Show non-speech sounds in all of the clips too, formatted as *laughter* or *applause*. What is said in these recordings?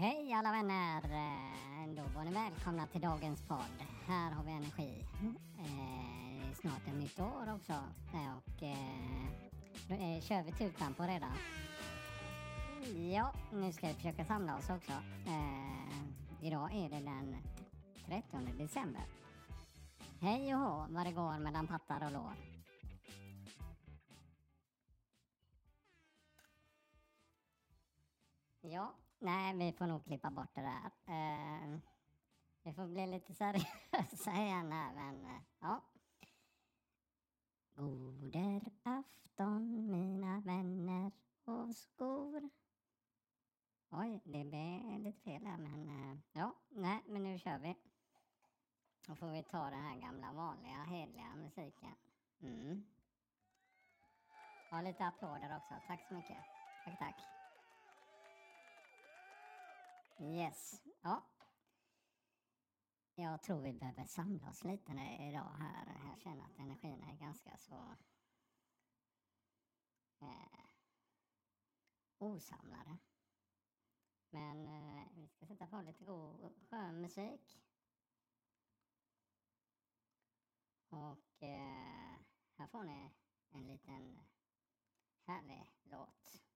Hej alla vänner! Eh, då var ni välkomna till dagens podd. Här har vi energi. Eh, det är snart ett nytt år också. Eh, Och eh, då är, kör vi tutan på redan. Ja, nu ska vi försöka samla oss också. Eh, idag är det den 30 december. Hej och hå, vad det går mellan pattar och lår. Ja, nej vi får nog klippa bort det där. Uh, vi får bli lite seriösa *laughs* igen här men uh, ja. Goder afton mina vänner och skor. Oj, det blev lite fel här men uh, ja, nej men nu kör vi. Då får vi ta den här gamla vanliga hedliga musiken. Mm. Ha lite applåder också, tack så mycket. Tack, tack. Yes, ja. Jag tror vi behöver samla oss lite idag här. Jag känner att energin är ganska så eh, osamlade. Men eh, vi ska sätta på lite god skön musik. Och eh, här får ni en liten härlig låt.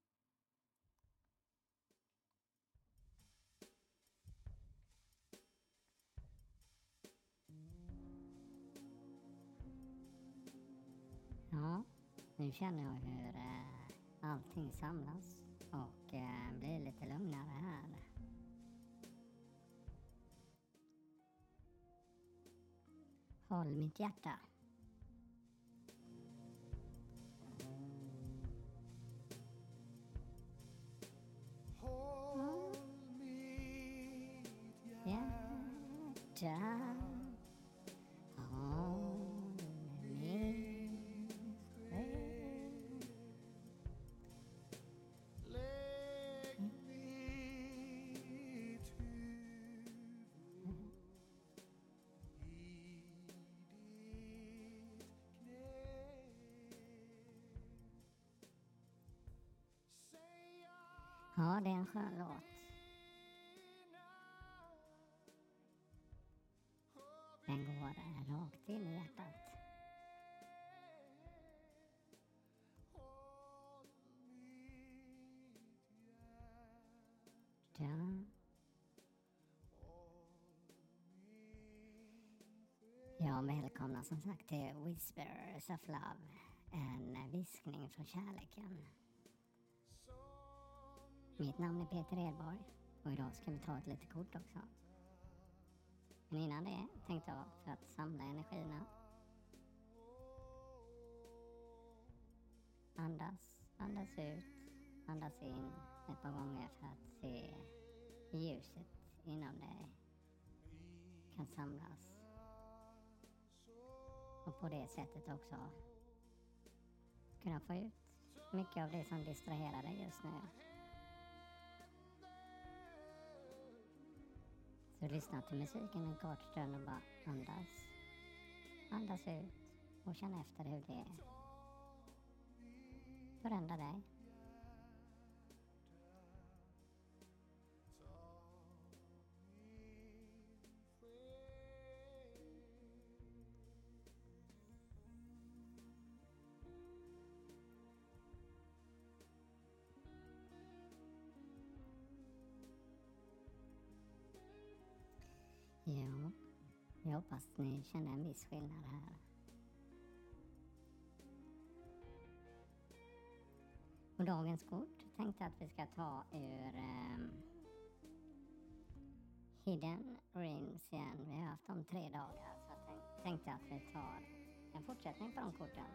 Nu känner jag hur eh, allting samlas och eh, blir lite lugnare här. Håll mitt hjärta. Håll mitt Hjärta. Ja, det är en skön låt. Den går rakt in i hjärtat. Ja. Ja, välkomna som sagt till Whispers of Love. En viskning från kärleken. Mitt namn är Peter Edborg och idag ska vi ta ett litet kort också. Men innan det tänkte jag för att samla energierna. Andas, andas ut, andas in ett par gånger för att se ljuset inom dig kan samlas. Och på det sättet också kunna få ut mycket av det som distraherar dig just nu. Du lyssnar till musiken en kort stund och bara andas. Andas ut och känn efter hur det är. Förändra dig. Jag hoppas ni känner en viss skillnad här. Och dagens kort tänkte jag att vi ska ta ur ehm, Hidden Realms igen. Vi har haft dem tre dagar så jag tänkte att vi tar en fortsättning på de korten.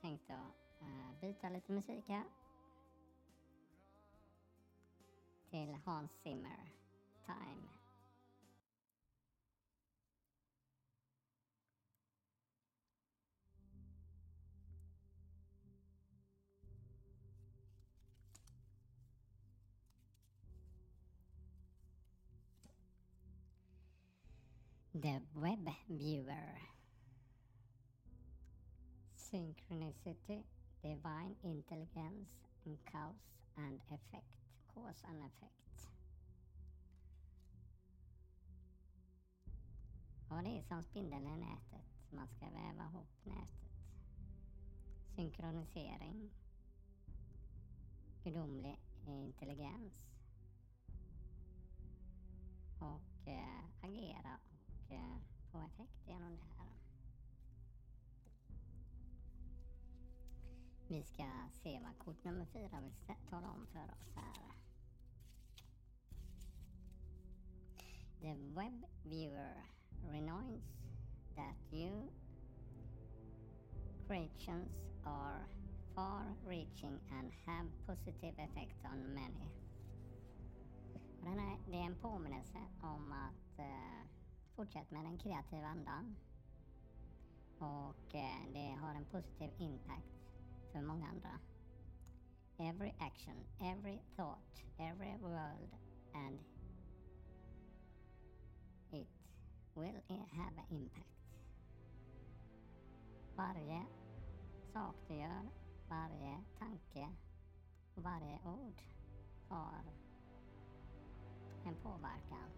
Tänkte jag eh, byta lite musik här. Till Hans Zimmer, Time. The Web Viewer. Synchronicity, divine intelligence, and cause and effect. Cause and effect. Ja, det är som spindeln i nätet. Man ska väva ihop nätet. Synkronisering. Gudomlig intelligens. Kort nummer fyra vill tala om för oss här. The web viewer reminds that you creations are far-reaching and have positive effect on many. Den det är en påminnelse om att eh, fortsätta med den kreativa andan. Och eh, det har en positiv impact för många andra. Every action, every thought, every word and it will have an impact. Varje sak du gör, varje tanke varje ord har en påverkan.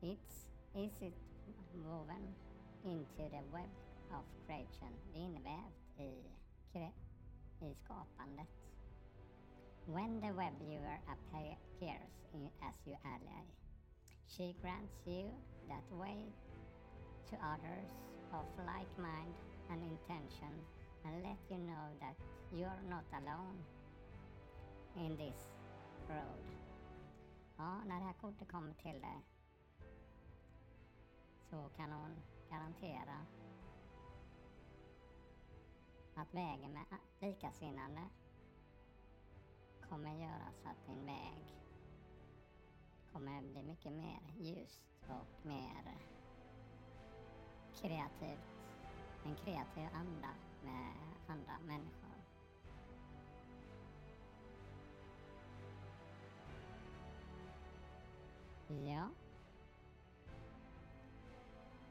It's is it woven into the web of creation. Invävt i, i skapandet. When the web viewer appears in, as your ally, she grants you that way to others of like mind and intention and let you know that you're not alone in this road. Ja, när det här kortet kommer till dig så kan hon garantera att vägen med likasinnande kommer göra så att din väg kommer bli mycket mer ljust och mer kreativt. En kreativ anda med andra människor. Ja.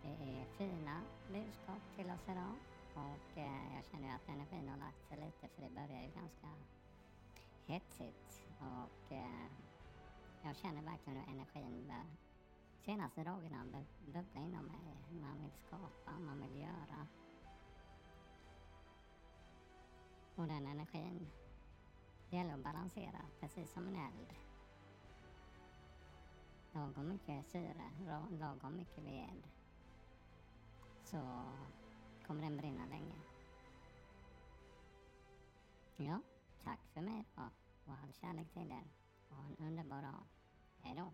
Det är fina budskap till oss idag. Och eh, jag känner ju att energin har lagt sig lite för det börjar ju ganska hetsigt. Och eh, jag känner verkligen hur energin bör, senaste dagarna bubblar inom mig. Man vill skapa, man vill göra. Och den energin, det gäller att balansera precis som en eld. Lagom mycket syre, lagom mycket ved. Så kommer den brinna länge. Ja, tack för mig då. Och all kärlek till er. Ha en underbar dag. Hej då.